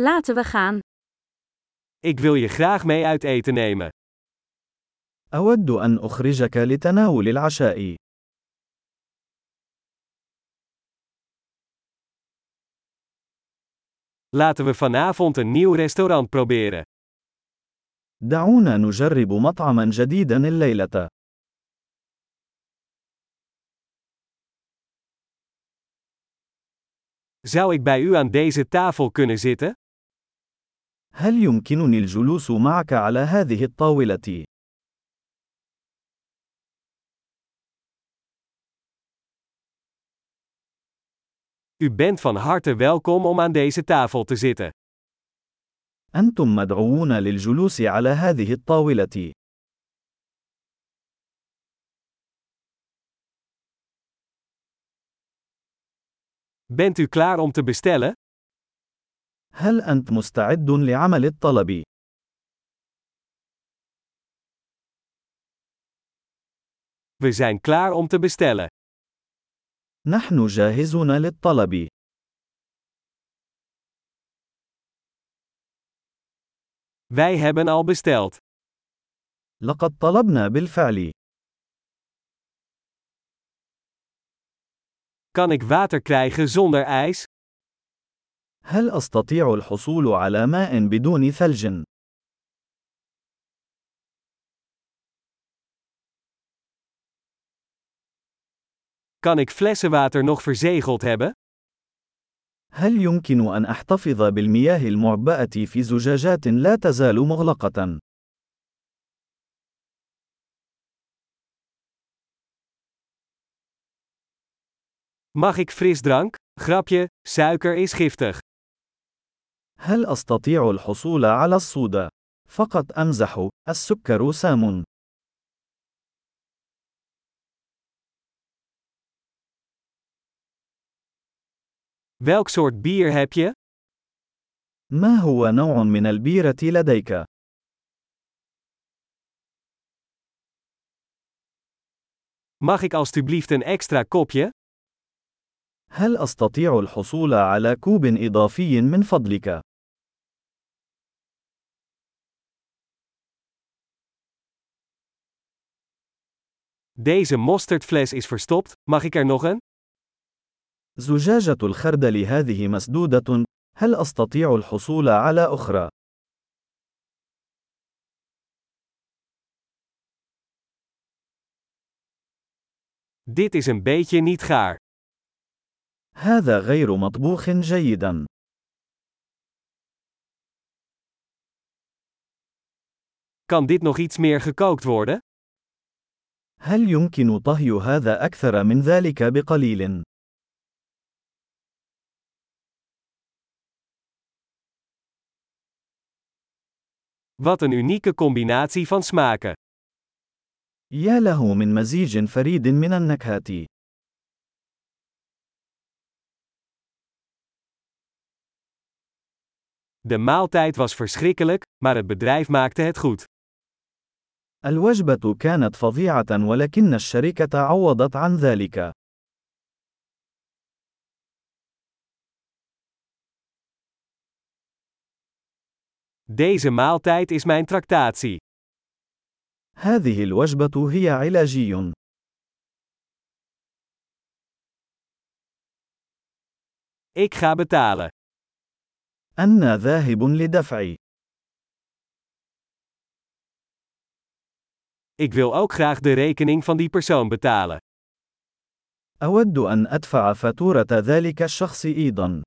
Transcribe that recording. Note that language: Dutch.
Laten we gaan. Ik wil je graag mee uit eten nemen. أود أن أخرجك لتناول العشاء. Laten we vanavond een nieuw restaurant proberen. دعونا نجرب مطعما جديدا الليلة. Zou ik bij u aan deze tafel kunnen zitten? هل يمكنني الجلوس معك على هذه الطاولة؟ U bent van harte welkom om aan deze tafel te zitten. أنتم مدعوون للجلوس على هذه الطاولة. Bent u klaar om te bestellen? هل أنت مستعد لعمل الطلب؟ We zijn klaar om te bestellen. نحن جاهزون للطلب. Wij hebben al besteld. لقد طلبنا بالفعل. Kan ik water krijgen zonder ijs? هل أستطيع الحصول على ماء بدون ثلج؟ Kan ik flessenwater nog verzegeld hebben? هل يمكن أن أحتفظ بالمياه المعبأة في زجاجات لا تزال مغلقة؟ Mag ik frisdrank? Grapje, suiker is giftig. هل أستطيع الحصول على الصودا؟ فقط أمزح، السكر سام. Welk soort bier heb je? ما هو نوع من البيرة لديك؟ Mag ik alstublieft een extra kopje? هل أستطيع الحصول على كوب إضافي من فضلك؟ Deze mosterdfles is verstopt, mag ik er nog een? زجاجة الخردل هذه مسدودة، هل أستطيع الحصول على أخرى؟ Dit is een beetje niet gaar. هذا غير مطبوخ جيدا. Kan dit nog iets meer gekookt worden? هل يمكن طهي هذا أكثر من ذلك بقليل؟ Wat een unieke combinatie van smaken. يا له من مزيج فريد من النكهات. De maaltijd was verschrikkelijk, maar het bedrijf maakte het goed. الوجبة كانت فظيعة ولكن الشركة عوضت عن ذلك. Deze maaltijd is mijn tractatie. هذه الوجبة هي علاجي. Ik ga betalen. أنا ذاهب لدفع. Ik wil ook graag de rekening van die persoon betalen. أود أن أدفع فاتورة ذلك الشخص أيضا.